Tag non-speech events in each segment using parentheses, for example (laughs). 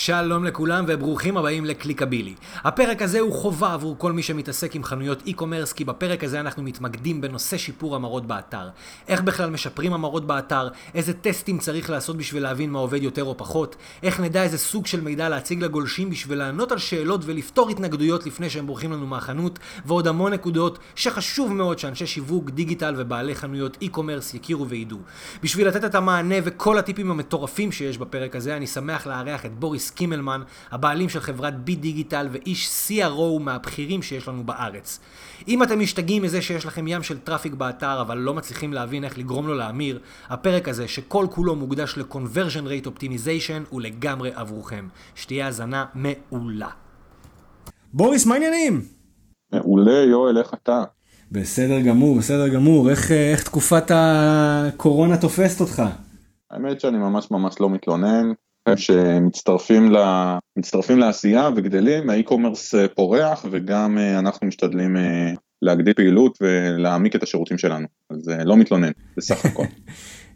שלום לכולם וברוכים הבאים לקליקבילי. הפרק הזה הוא חובה עבור כל מי שמתעסק עם חנויות e-commerce, כי בפרק הזה אנחנו מתמקדים בנושא שיפור המרות באתר. איך בכלל משפרים המרות באתר, איזה טסטים צריך לעשות בשביל להבין מה עובד יותר או פחות, איך נדע איזה סוג של מידע להציג לגולשים בשביל לענות על שאלות ולפתור התנגדויות לפני שהם בורחים לנו מהחנות, ועוד המון נקודות שחשוב מאוד שאנשי שיווק, דיגיטל ובעלי חנויות e-commerce יכירו וידעו. בשביל לתת את המענה וכל הטיפים המטורפים שיש בפרק הזה, אני שמח לארח את בוריס קימלמן, הבעלים של חברת בי דיגיטל ואיש CRO מהבכירים שיש לנו בארץ. אם אתם משתגעים מזה שיש לכם ים של traffic באתר אבל לא מצליחים להבין איך לגרום לו להמיר, הפרק הזה שכל כולו מוקדש ל-conversion rate optimization הוא לגמרי עבורכם. שתהיה האזנה מעולה. בוריס, מה העניינים? מעולה, יואל, איך אתה? בסדר גמור, בסדר גמור. איך, איך תקופת הקורונה תופסת אותך? האמת שאני ממש ממש לא מתלונן. שמצטרפים, לעשייה וגדלים, האי-קומרס אה, פורח וגם אה, אנחנו משתדלים אה, להגדיל פעילות ולהעמיק את השירותים שלנו, אז לא מתלונן בסך הכל. (laughs)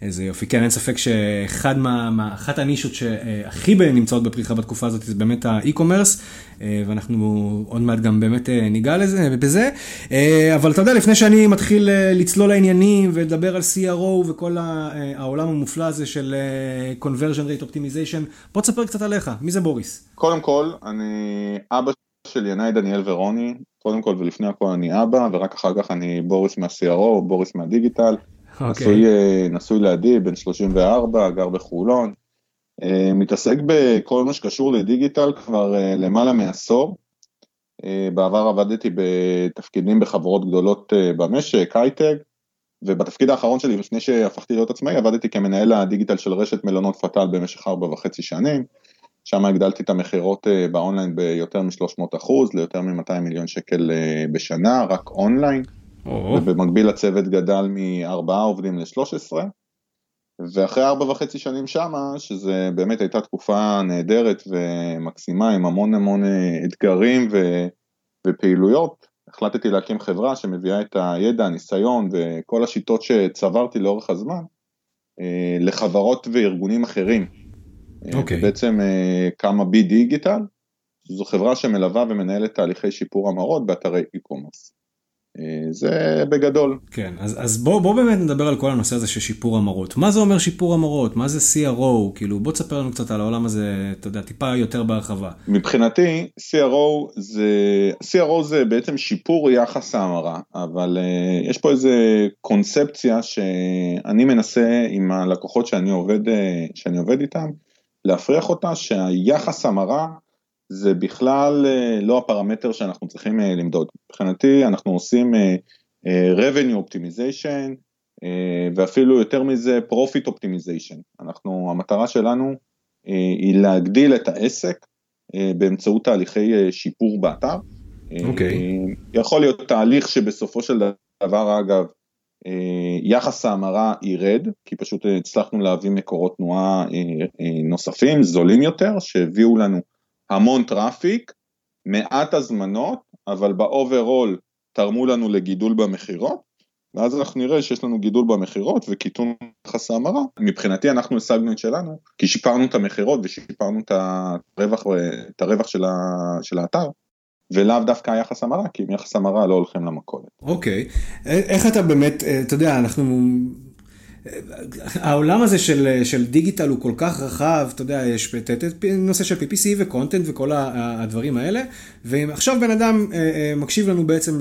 איזה יופי, כן, אין ספק שאחת מה, מה, הנישות שהכי נמצאות בפריחה בתקופה הזאת זה באמת האי-קומרס, אה, ואנחנו עוד מעט גם באמת אה, ניגע לזה, בזה, אה, אבל אתה יודע, לפני שאני מתחיל לצלול לעניינים ולדבר על CRO וכל העולם המופלא הזה של conversion rate optimization, בוא תספר קצת עליך, מי זה בוריס? קודם כל, אני אבא של ינאי דניאל ורוני, קודם כל ולפני הכל אני אבא, ורק אחר כך אני בוריס מה-CRO, בוריס מהדיגיטל. Okay. אוקיי. נשוי, אה, נשוי לעדי, בן 34, גר בחולון. אה, מתעסק בכל מה שקשור לדיגיטל כבר אה, למעלה מעשור. בעבר עבדתי בתפקידים בחברות גדולות במשק, הייטק, ובתפקיד האחרון שלי, לפני שהפכתי להיות עצמאי, עבדתי כמנהל הדיגיטל של רשת מלונות פטל במשך ארבע וחצי שנים. שם הגדלתי את המכירות באונליין ביותר מ-300 אחוז, ליותר מ-200 מיליון שקל בשנה, רק אונליין. ובמקביל הצוות גדל מארבעה עובדים ל-13, ואחרי ארבע וחצי שנים שמה, שזה באמת הייתה תקופה נהדרת ומקסימה עם המון המון אתגרים ו... ופעילויות, החלטתי להקים חברה שמביאה את הידע, הניסיון וכל השיטות שצברתי לאורך הזמן אה, לחברות וארגונים אחרים. אה, אוקיי. Okay. בעצם אה, קמה בי דיגיטל, זו חברה שמלווה ומנהלת תהליכי שיפור המרות באתרי e-commerce. אה, זה בגדול. כן, אז, אז בוא, בוא באמת נדבר על כל הנושא הזה של שיפור המרות. מה זה אומר שיפור המרות? מה זה CRO? כאילו, בוא תספר לנו קצת על העולם הזה, אתה יודע, טיפה יותר בהרחבה. מבחינתי, CRO זה, CRO זה בעצם שיפור יחס ההמרה, אבל uh, יש פה איזה קונספציה שאני מנסה עם הלקוחות שאני עובד, uh, שאני עובד איתם, להפריח אותה שהיחס המרה זה בכלל אה, לא הפרמטר שאנחנו צריכים אה, למדוד. מבחינתי אנחנו עושים אה, revenue optimization ואפילו יותר מזה profit optimization. אנחנו, המטרה שלנו היא להגדיל את העסק באמצעות תהליכי שיפור באתר. אוקיי. Okay. יכול להיות תהליך שבסופו של דבר אגב יחס ההמרה ירד, כי פשוט הצלחנו להביא מקורות תנועה נוספים, זולים יותר, שהביאו לנו המון traffic, מעט הזמנות, אבל באוברול תרמו לנו לגידול במכירות, ואז אנחנו נראה שיש לנו גידול במכירות וקיטון יחס ההמרה. מבחינתי אנחנו השגנו את שלנו, כי שיפרנו את המכירות ושיפרנו את הרווח, את הרווח של, ה, של האתר. ולאו דווקא היחס המרה, כי עם יחס המרה לא הולכים למכולת. אוקיי, okay. איך אתה באמת, אתה יודע, אנחנו העולם הזה של, של דיגיטל הוא כל כך רחב, אתה יודע, יש נושא של PPC וקונטנט וכל הדברים האלה, ועכשיו בן אדם אה, אה, מקשיב לנו בעצם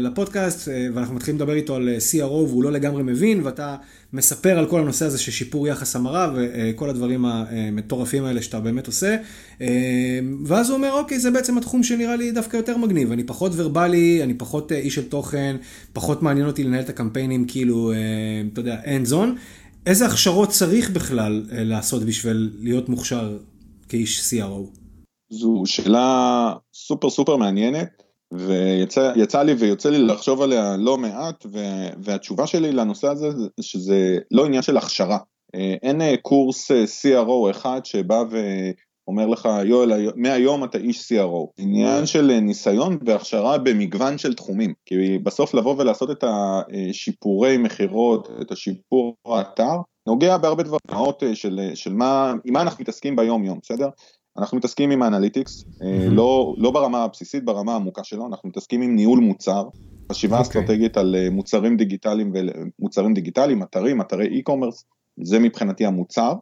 לפודקאסט, אה, ואנחנו מתחילים לדבר איתו על CRO והוא לא לגמרי מבין, ואתה מספר על כל הנושא הזה של שיפור יחס המרה וכל הדברים המטורפים האלה שאתה באמת עושה, ואז הוא אומר, אוקיי, זה בעצם התחום שנראה לי דווקא יותר מגניב, אני פחות ורבלי, אני פחות איש של תוכן, פחות מעניין אותי לנהל את הקמפיינים כאילו, אתה יודע, end zone. איזה הכשרות צריך בכלל אה, לעשות בשביל להיות מוכשר כאיש CRO? זו שאלה סופר סופר מעניינת, ויצא לי ויוצא לי לחשוב עליה לא מעט, והתשובה שלי לנושא הזה שזה לא עניין של הכשרה. אה, אין אה, קורס CRO אחד שבא אומר לך, יואל, מהיום אתה איש CRO. עניין של ניסיון והכשרה במגוון של תחומים. כי בסוף לבוא ולעשות את השיפורי מכירות, את השיפור האתר, נוגע בהרבה דברים, של, של מה, עם מה אנחנו מתעסקים ביום יום, בסדר? אנחנו מתעסקים עם האנליטיקס, mm-hmm. לא, לא ברמה הבסיסית, ברמה העמוקה שלו, אנחנו מתעסקים עם ניהול מוצר, חשיבה okay. אוקיי. אסטרטגית על מוצרים דיגיטליים, מוצרים דיגיטליים, אתרים, אתרי e-commerce, זה מבחינתי המוצר.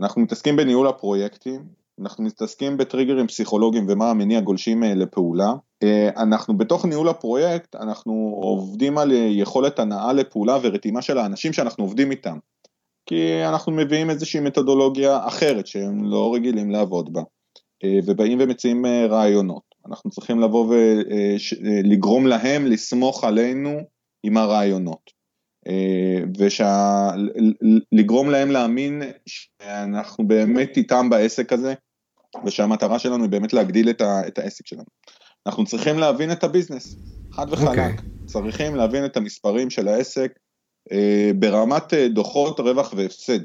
אנחנו מתעסקים בניהול הפרויקטים, אנחנו מתעסקים בטריגרים פסיכולוגיים ומה המניע גולשים לפעולה. אנחנו בתוך ניהול הפרויקט, אנחנו עובדים על יכולת הנאה לפעולה ורתימה של האנשים שאנחנו עובדים איתם. כי אנחנו מביאים איזושהי מתודולוגיה אחרת שהם לא רגילים לעבוד בה, אה, ובאים ומציעים אה, רעיונות. אנחנו צריכים לבוא ולגרום אה, להם לסמוך עלינו עם הרעיונות. ולגרום להם להאמין שאנחנו באמת איתם בעסק הזה, ושהמטרה שלנו היא באמת להגדיל את העסק שלנו. אנחנו צריכים להבין את הביזנס, חד וחלק. Okay. אוקיי. צריכים להבין את המספרים של העסק, ברמת אה, דוחות רווח והפסד.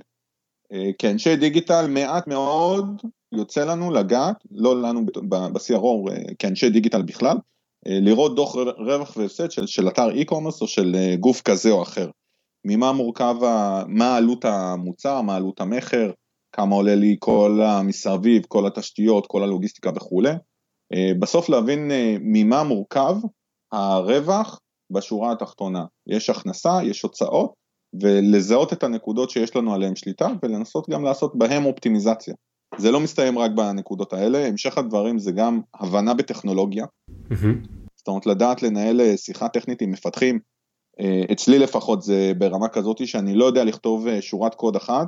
אה, כאנשי דיגיטל מעט מאוד יוצא לנו לגעת, לא לנו ב-CRO כאנשי דיגיטל בכלל, לראות דוח רווח והפסד של, של אתר e-commerce או של גוף כזה או אחר. ממה מורכב, מה עלות המוצר, מה עלות המכר, כמה עולה לי כל המסביב, כל התשתיות, כל הלוגיסטיקה וכולי. בסוף להבין ממה מורכב הרווח בשורה התחתונה. יש הכנסה, יש הוצאות, ולזהות את הנקודות שיש לנו עליהן שליטה, ולנסות גם לעשות בהן אופטימיזציה. זה לא מסתיים רק בנקודות האלה, המשך הדברים זה גם הבנה בטכנולוגיה. זאת אומרת, לדעת לנהל אה, שיחה טכנית עם מפתחים, אה, אצלי לפחות זה ברמה כזאת שאני לא יודע לכתוב אה, שורת קוד אחת,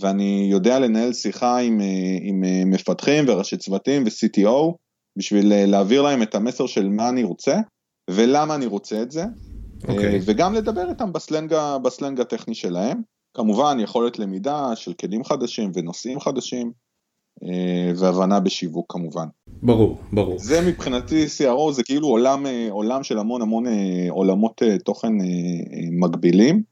ואני יודע לנהל שיחה עם, עם מפתחים וראשי צוותים ו-CTO, בשביל להעביר להם את המסר של מה אני רוצה, ולמה אני רוצה את זה, okay. אוקיי. אה, וגם לדבר איתם בסלנג, בסלנג הטכני שלהם. כמובן יכולת למידה של כלים חדשים ונושאים חדשים, אה, והבנה בשיווק כמובן. ברור, ברור. זה מבחינתי CRO זה כאילו עולם, אה, עולם של המון המון עולמות תוכן מקבילים.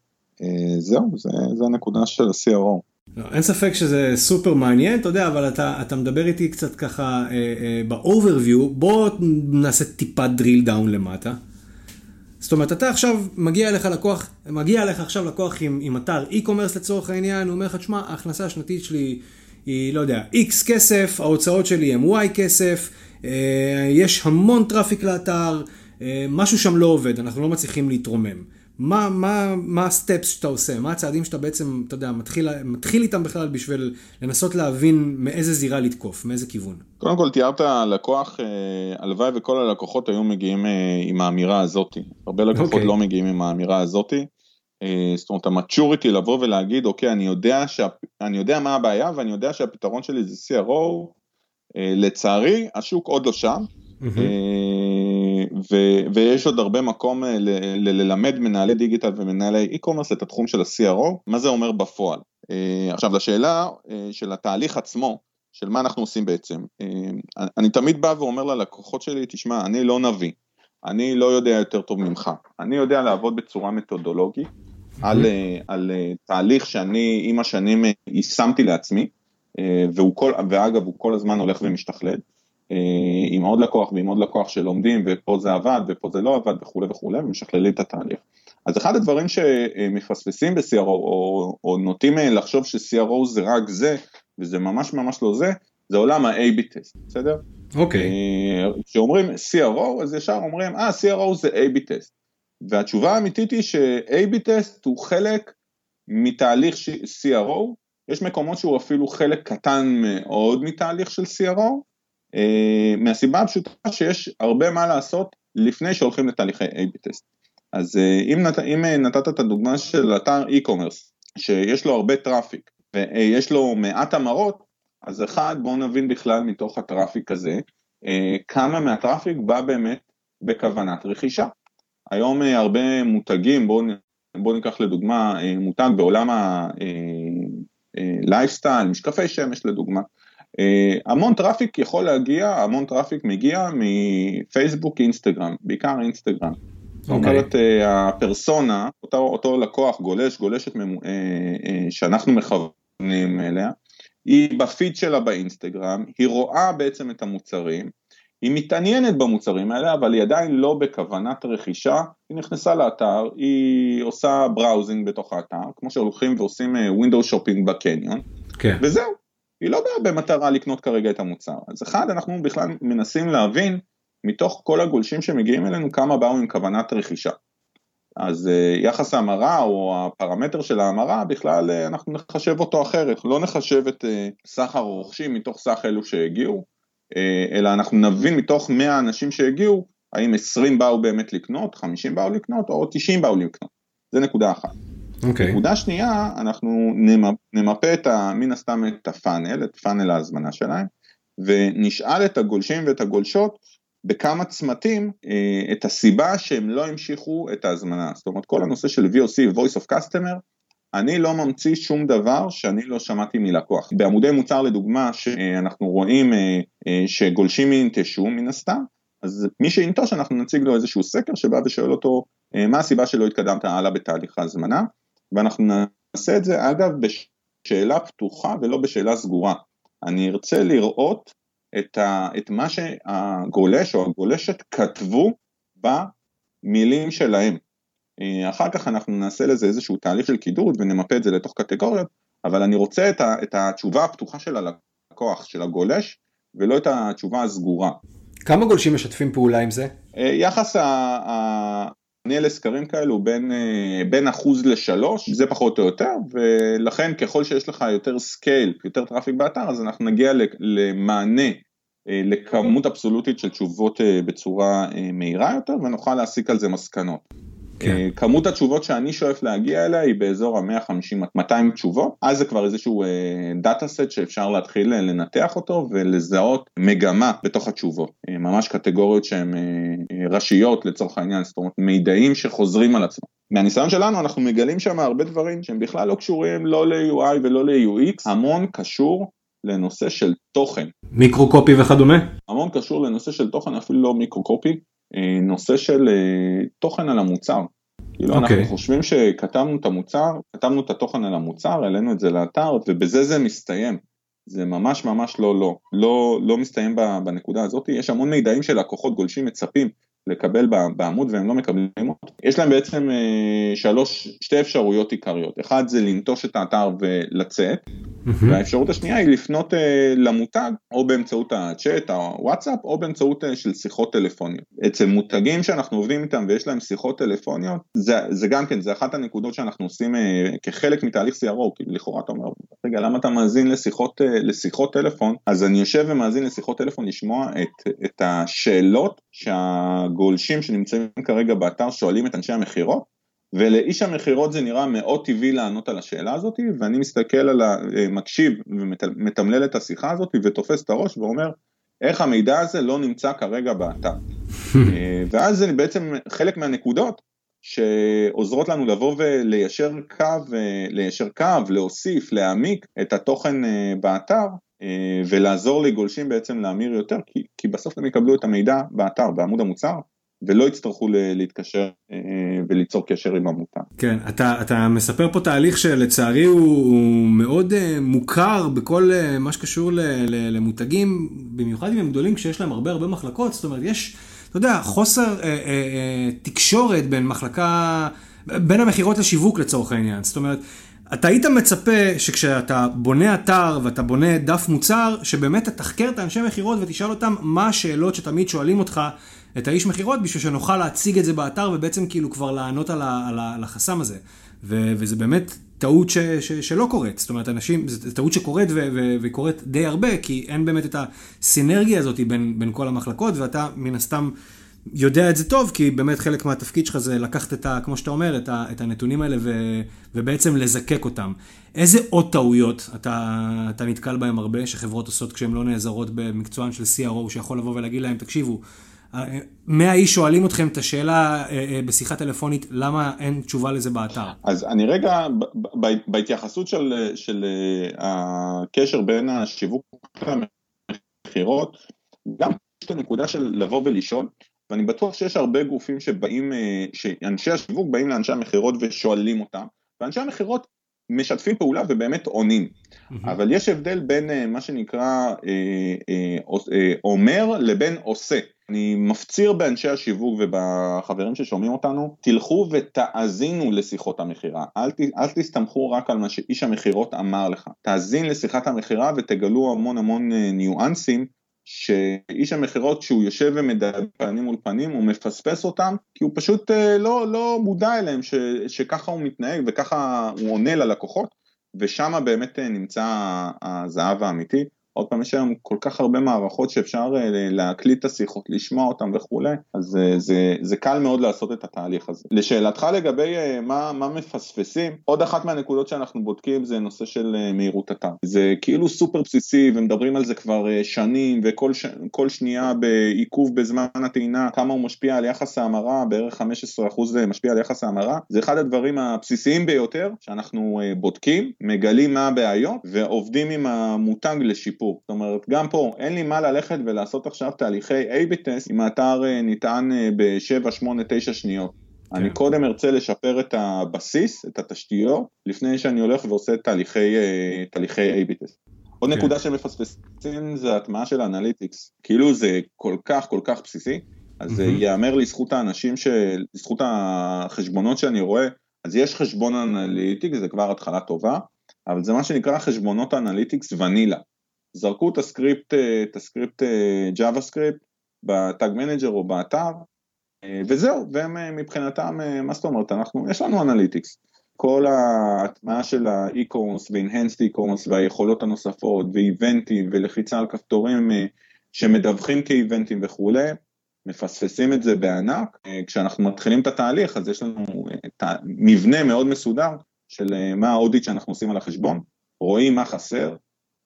זהו, זה, זה הנקודה של ה-CRO. לא, אין ספק שזה סופר מעניין, אתה יודע, אבל אתה, אתה מדבר איתי קצת ככה אה, אה, ב-overview, בוא נעשה טיפה drill down למטה. זאת אומרת, אתה עכשיו מגיע אליך לקוח, מגיע אליך עכשיו לקוח עם, עם אתר e-commerce לצורך העניין, הוא אומר לך, תשמע, ההכנסה השנתית שלי היא, לא יודע, x כסף, ההוצאות שלי הם y כסף, אה, יש המון traffic לאתר, אה, משהו שם לא עובד, אנחנו לא מצליחים להתרומם. מה, מה, מה הסטפס שאתה עושה? מה הצעדים שאתה בעצם, אתה יודע, מתחיל, מתחיל איתם בכלל בשביל לנסות להבין מאיזה זירה לתקוף, מאיזה כיוון? קודם כל תיארת לקוח, אה, הלוואי וכל הלקוחות היו מגיעים אה, עם האמירה הזאתי. הרבה לקוחות okay. אוקיי. לא מגיעים עם האמירה הזאתי. אה, זאת אומרת, המצ'וריטי לבוא ולהגיד, אוקיי, אני יודע, שה, אני יודע מה הבעיה ואני יודע שהפתרון שלי זה CRO, לצערי, השוק עוד לא שם. Mm-hmm. ו- ויש עוד הרבה מקום ל- ל- ללמד מנהלי דיגיטל ומנהלי e-commerce את התחום של ה-CRO, מה זה אומר בפועל. עכשיו לשאלה של התהליך עצמו, של מה אנחנו עושים בעצם, אני תמיד בא ואומר ללקוחות שלי, תשמע, אני לא נביא, אני לא יודע יותר טוב ממך, אני יודע לעבוד בצורה מתודולוגית, על, על תהליך שאני עם השנים יישמתי לעצמי, והוא כל, ואגב הוא כל הזמן הולך ומשתכלל, אה, עם עוד לקוח ועם עוד לקוח שלומדים ופה זה עבד ופה זה לא עבד וכולי וכולי ומשכללים את התהליך. אז אחד הדברים שמפספסים ב-CRO או, או נוטים אה, לחשוב ש-CRO זה רק זה וזה ממש ממש לא זה, זה עולם ה-AB טסט, בסדר? אוקיי. Okay. אה, כשאומרים CRO אז ישר אומרים אה CRO זה AB טסט. והתשובה האמיתית היא ש-AB טסט הוא חלק מתהליך CRO, יש מקומות שהוא אפילו חלק קטן מאוד מתהליך של CRO, אה, מהסיבה הפשוטה שיש הרבה מה לעשות לפני שהולכים לתהליכי A-B test. אז אה, אם, נת, אם אה, נתת את הדוגמה של אתר e-commerce, שיש לו הרבה traffic ויש לו מעט המרות, אז אחד, בואו נבין בכלל מתוך ה-traffic הזה, כמה מה-traffic בא באמת בכוונת רכישה. היום הרבה מותגים, בואו בוא ניקח לדוגמה מותג בעולם ה-lifestyle, משקפי שמש לדוגמה, המון traffic יכול להגיע, המון traffic מגיע מפייסבוק, אינסטגרם, בעיקר אינסטגרם. זאת. אוקיי. אומרת, uh, הפרסונה, אותו, אותו לקוח גולש, גולשת uh, שאנחנו מכוונים אליה, היא ב-feed שלה באינסטגרם, היא רואה בעצם את המוצרים, היא מתעניינת במוצרים האלה, אבל היא עדיין לא בכוונת רכישה, היא נכנסה לאתר, היא עושה browsing בתוך האתר, כמו שהולכים ועושים window shopping בקניון, okay. וזהו. היא לא באה במטרה לקנות כרגע את המוצר. אז אחד, אנחנו בכלל מנסים להבין מתוך כל הגולשים שמגיעים אלינו כמה באו עם כוונת רכישה. אז uh, יחס ההמרה או הפרמטר של ההמרה בכלל uh, אנחנו נחשב אותו אחרת, לא נחשב את uh, סך הרוכשים מתוך סך אלו שהגיעו, אלא אנחנו נבין מתוך 100 אנשים שהגיעו, האם 20 באו באמת לקנות, 50 באו לקנות או 90 באו לקנות, זה נקודה אחת. Okay. אוקיי. נקודה שנייה, אנחנו נמפה את ה, מן הסתם את הפאנל, את פאנל ההזמנה שלהם, ונשאל את הגולשים ואת הגולשות בכמה צמתים אה, את הסיבה שהם לא המשיכו את ההזמנה. זאת אומרת, כל הנושא של VOC, voice of customer, אני לא ממציא שום דבר שאני לא שמעתי מלקוח. בעמודי מוצר לדוגמה, שאנחנו רואים אה, אה, שגולשים ינטשו מן הסתם, אז מי שינטוש אנחנו נציג לו איזשהו סקר שבא ושואל אותו מה הסיבה שלא התקדמת הלאה בתהליך ההזמנה, ואנחנו נעשה את זה אגב בשאלה פתוחה ולא בשאלה סגורה. אני ארצה לראות את, ה, את מה שהגולש או הגולשת כתבו במילים שלהם. אה, אחר כך אנחנו נעשה לזה איזשהו תהליך של קידוד ונמפה את זה לתוך קטגוריות, אבל אני רוצה את, ה, את התשובה הפתוחה של הלקוח, של הגולש, ולא את התשובה הסגורה. כמה גולשים משתפים פעולה עם זה? אה, יחס ה... מענה לסקרים כאלו בין, אה, בין אחוז לשלוש, זה פחות או יותר, ולכן ככל שיש לך יותר scale, יותר traffic באתר, אז אנחנו נגיע למענה אה, לכמות אבסולוטית של תשובות אה, בצורה מהירה יותר, ונוכל להסיק על זה מסקנות. כן. אה, כמות התשובות שאני שואף להגיע אליה היא באזור ה-150-200 תשובות, אז זה כבר איזשהו דאטה אה, סט שאפשר להתחיל אה, לנתח אותו ולזהות מגמה בתוך התשובות, ממש קטגוריות שהן ראשיות לצורך העניין, זאת אומרת מידעים שחוזרים על עצמם. מהניסיון שלנו אנחנו מגלים שם הרבה דברים שהם בכלל לא קשורים לא ל-UI ולא ל-UX, המון קשור לנושא של תוכן. מיקרו קופי וכדומה? המון קשור לנושא של תוכן, אפילו לא מיקרו קופי, אה, נושא של אה, תוכן על המוצר. כאילו okay. אנחנו אוקיי. חושבים שכתבנו את המוצר, כתבנו את התוכן על המוצר, העלינו את זה לאתר ובזה זה מסתיים. זה ממש ממש לא לא, לא, לא מסתיים בנקודה הזאת, יש המון מידעים שלקוחות גולשים מצפים לקבל בעמוד והם לא מקבלים אותו. יש להם בעצם אה, שלוש, שתי אפשרויות עיקריות, אחד זה לנטוש את האתר ולצאת, והאפשרות השנייה היא לפנות אה, למותג או באמצעות הצ'אט, הוואטסאפ או באמצעות אה, של שיחות טלפוניות. אצל מותגים שאנחנו עובדים איתם ויש להם שיחות טלפוניות, זה, זה גם כן, זה אחת הנקודות שאנחנו עושים כחלק מתהליך CRO, כי לכאורה אתה אומר, רגע למה אתה מאזין לשיחות, לשיחות טלפון, אז אני יושב ומאזין לשיחות טלפון לשמוע את, את השאלות שה... הגולשים שנמצאים כרגע באתר שואלים את אנשי המכירות, ולאיש המכירות זה נראה מאוד טבעי לענות על השאלה הזאת, ואני מסתכל על ה... אה, מקשיב ומתמלל את השיחה הזאת ותופס את הראש ואומר, איך המידע הזה לא נמצא כרגע באתר. (laughs) אה, ואז זה בעצם חלק מהנקודות שעוזרות לנו לבוא וליישר קו, אה, ליישר קו, להוסיף, להעמיק את התוכן באתר, ולעזור לגולשים בעצם להמיר יותר, כי, כי בסוף הם יקבלו את המידע באתר, בעמוד המוצר, ולא יצטרכו להתקשר אה, וליצור קשר עם עמותה. כן, אתה, אתה מספר פה תהליך שלצערי הוא, הוא מאוד uh, מוכר בכל מה שקשור ל, ל, למותגים, במיוחד אם הם גדולים כשיש להם הרבה הרבה מחלקות, זאת אומרת יש, אתה יודע, חוסר uh, uh, uh, תקשורת בין מחלקה, בין המכירות לשיווק לצורך העניין, זאת אומרת, אתה היית מצפה שכשאתה בונה אתר ואתה בונה דף מוצר, שבאמת תתחקר את האנשי מכירות ותשאל אותם מה השאלות שתמיד שואלים אותך את האיש מכירות בשביל שנוכל להציג את זה באתר ובעצם כאילו כבר לענות על, ה, על, ה, על החסם הזה. ו, וזה באמת טעות ש, ש, שלא קורית, זאת אומרת אנשים, זו טעות שקורית והיא קורית די הרבה, כי אין באמת את הסינרגיה הזאת בין, בין כל המחלקות, ואתה מן הסתם יודע את זה טוב, כי באמת חלק מהתפקיד שלך זה לקחת את ה... כמו שאתה אומר, את, ה, את הנתונים האלה ו, ובעצם לזקק אותם. איזה עוד טעויות אתה, אתה נתקל בהם הרבה, שחברות עושות כשהן לא נעזרות במקצוען של CRO, שיכול לבוא ולהגיד להם, תקשיבו, 100 איש שואלים אתכם את השאלה אה, אה, בשיחה טלפונית, למה אין תשובה לזה באתר? אז אני רגע, בהתייחסות של, של אה, הקשר בין השיווק למכירות, גם יש את הנקודה של לבוא ולשאול, ואני בטוח שיש הרבה גופים שבאים, שאנשי השיווק באים לאנשי המכירות ושואלים אותם, ואנשי המכירות משתפים פעולה ובאמת עונים, mm-hmm. אבל יש הבדל בין מה שנקרא אומר לבין עושה. אני מפציר באנשי השיווק ובחברים ששומעים אותנו, תלכו ותאזינו לשיחות המכירה. אל, ת, אל תסתמכו רק על מה שאיש המכירות אמר לך. תאזין לשיחת המכירה ותגלו המון המון אה, ניואנסים שאיש המכירות כשהוא יושב ומדבר פנים מול פנים הוא מפספס אותם כי הוא פשוט אה, לא, לא מודע אליהם ש, שככה הוא מתנהג וככה הוא עונה ללקוחות ושם באמת אה, נמצא הזהב האמיתי. עוד פעם, יש היום כל כך הרבה מערכות שאפשר אה, להקליט את השיחות, לשמוע אותן וכולי, אז זה, אה, זה, זה קל מאוד לעשות את התהליך הזה. לשאלתך לגבי אה, מה, מה מפספסים, עוד אחת מהנקודות שאנחנו בודקים זה נושא של מהירות אתר. זה כאילו סופר בסיסי ומדברים על זה כבר שנים וכל ש, שנייה בעיכוב בזמן הטעינה, כמה הוא משפיע על יחס ההמרה, בערך 15% משפיע על יחס ההמרה, זה אחד הדברים הבסיסיים ביותר שאנחנו בודקים, מגלים מה הבעיות ועובדים עם המותג לשיפור. הסיפור. זאת אומרת, גם פה אין לי מה ללכת ולעשות עכשיו תהליכי A-B טסט אם האתר אה, ניתן אה, ב-7, 8, 9 שניות. כן. אני קודם ארצה לשפר את הבסיס, את התשתיות, לפני שאני הולך ועושה תהליכי, אה, תהליכי A-B טסט. עוד כן. נקודה שמפספסים זה הטמעה של ה analytics. כאילו זה כל כך כל כך בסיסי, אז mm-hmm. ייאמר לזכות האנשים, לזכות החשבונות שאני רואה, אז יש חשבון analytics, זה כבר התחלה טובה, אבל זה מה שנקרא חשבונות analytics vanilla. זרקו את ה script, אה, את ה script JavaScript ב tag manager או באתר, אה, וזהו, והם מבחינתם, אה, מה זאת אומרת, אנחנו, יש לנו analytics. כל ההטמעה של האי-קורס והנהנסט אי-קורס והיכולות הנוספות ואיבנטים ולחיצה על כפתורים שמדווחים כאיבנטים וכולי, מפספסים את זה בענק. כשאנחנו מתחילים את התהליך אז יש לנו מבנה מאוד מסודר של מה האודיט שאנחנו עושים על החשבון, רואים מה חסר,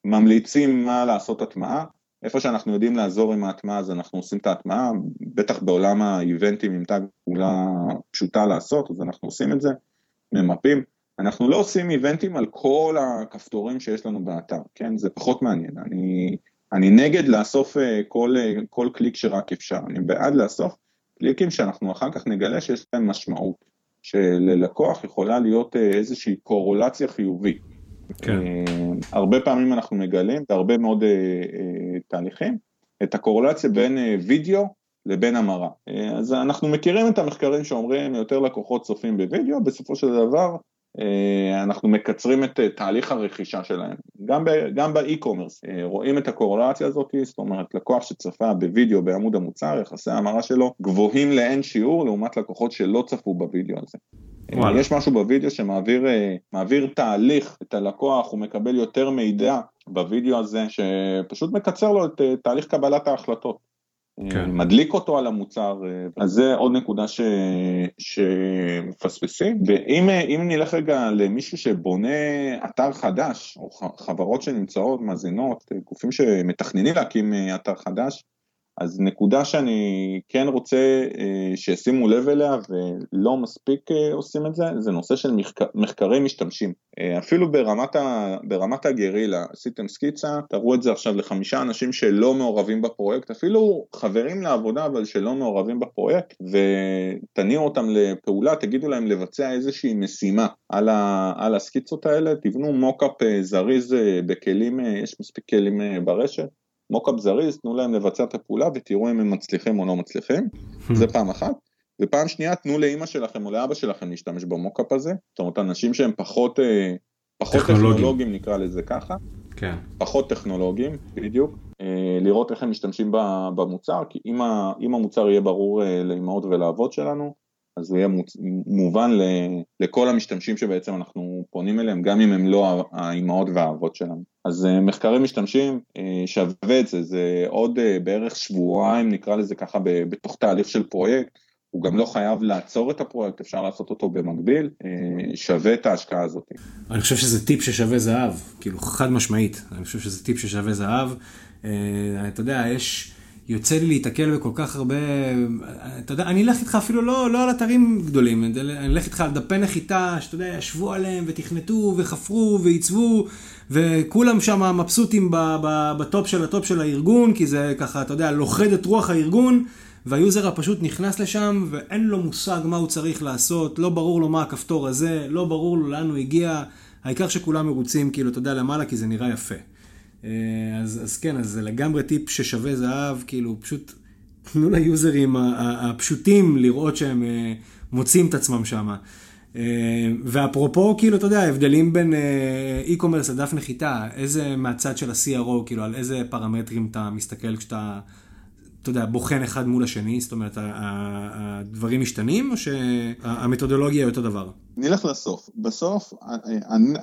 ממליצים מה לעשות הטמעה, איפה שאנחנו יודעים לעזור עם ההטמעה אז אנחנו עושים את ההטמעה, בטח בעולם האיבנטים עם תג פעולה פשוטה לעשות, אז אנחנו עושים את זה, ממפים. אנחנו לא עושים איבנטים על כל הכפתורים שיש לנו באתר, כן? זה פחות מעניין. אני, אני נגד לאסוף אה, כל, אה, כל קליק שרק אפשר, אני בעד לאסוף קליקים שאנחנו אחר כך נגלה שיש להם משמעות, שללקוח יכולה להיות אה, איזושהי קורולציה חיובית. כן. אה, הרבה פעמים אנחנו מגלים, בהרבה מאוד אה, אה, תהליכים, את הקורלציה בין וידאו לבין המרה. אז אנחנו מכירים את המחקרים שאומרים יותר לקוחות צופים בוידאו, בסופו של דבר אנחנו מקצרים את תהליך הרכישה שלהם. גם, גם ב e-commerce רואים את הקורלציה הזאת, זאת אומרת לקוח שצפה בוידאו בעמוד המוצר, יחסי ההמרה שלו גבוהים לאין שיעור לעומת לקוחות שלא צפו בוידאו הזה. וואלה. יש משהו בווידאו שמעביר תהליך את הלקוח, הוא מקבל יותר מידע בווידאו הזה, שפשוט מקצר לו את תהליך קבלת ההחלטות. כן. מדליק אותו על המוצר, אז זה עוד נקודה ש... שמפספסים. ואם נלך רגע למישהו שבונה אתר חדש, או חברות שנמצאות, מאזינות, גופים שמתכננים להקים אתר חדש, אז נקודה שאני כן רוצה אה, שישימו לב אליה ולא מספיק אה, עושים את זה, זה נושא של מחקר, מחקרי משתמשים. אה, אפילו ברמת, ה, ברמת הגרילה, עשיתם סקיצה, תראו את זה עכשיו לחמישה אנשים שלא מעורבים בפרויקט, אפילו חברים לעבודה אבל שלא מעורבים בפרויקט, ותניעו אותם לפעולה, תגידו להם לבצע איזושהי משימה על, ה, על הסקיצות האלה, תבנו מוקאפ זריז בכלים, יש מספיק כלים ברשת. מוקאפ זריז, תנו להם לבצע את הפעולה ותראו אם הם מצליחים או לא מצליחים, hmm. זה פעם אחת. ופעם שנייה, תנו לאימא שלכם או לאבא שלכם להשתמש במוקאפ הזה, זאת אומרת אנשים שהם פחות, אה, פחות טכנולוגים. טכנולוגים נקרא לזה ככה, כן. פחות טכנולוגים, בדיוק, אה, לראות איך הם משתמשים במוצר, כי אם, המוצר יהיה ברור אה, לאמהות ולאבות שלנו, אז הוא יהיה. מובן. לכל המשתמשים שבעצם אנחנו פונים אליהם, גם אם הם לא האימהות והאבות שלנו. אז אה, מחקרים משתמשים, אה, שווה את זה, זה עוד אה, בערך שבועיים נקרא לזה ככה בתוך תהליך של פרויקט, הוא גם לא חייב לעצור את הפרויקט, אפשר לעשות אותו במקביל, שווה את ההשקעה הזאת. אני חושב שזה טיפ ששווה זהב, כאילו חד משמעית, אני חושב שזה טיפ ששווה זהב. אתה יודע, יש... יוצא לי להיתקל בכל כך הרבה, אתה יודע, אני אלך איתך אפילו לא, לא על אתרים גדולים, אני אלך איתך על דפי נחיתה, שאתה יודע, ישבו עליהם ותכנתו וחפרו ועיצבו, וכולם שם מבסוטים ב top של ה top של הארגון, כי זה ככה, אתה יודע, לוכד את רוח הארגון, והיוזר הפשוט נכנס לשם ואין לו מושג מה הוא צריך לעשות, לא ברור לו מה הכפתור הזה, לא ברור לו לאן הוא הגיע, העיקר שכולם מרוצים, כאילו, אתה יודע, למעלה, כי זה נראה יפה. אה, אז, אז כן, אז זה לגמרי טיפ ששווה זהב, כאילו פשוט תנו ליוזרים הפשוטים לראות שהם אה, מוצאים את עצמם שם. אה, ואפרופו, כאילו, אתה יודע, ההבדלים בין e-commerce לדף נחיתה, איזה מהצד של ה-CRO, כאילו, על איזה פרמטרים אתה מסתכל כשאתה, אתה יודע, בוחן אחד מול השני, זאת אומרת, הדברים משתנים, או שהמתודולוגיה היא אותו דבר? נלך לסוף. בסוף,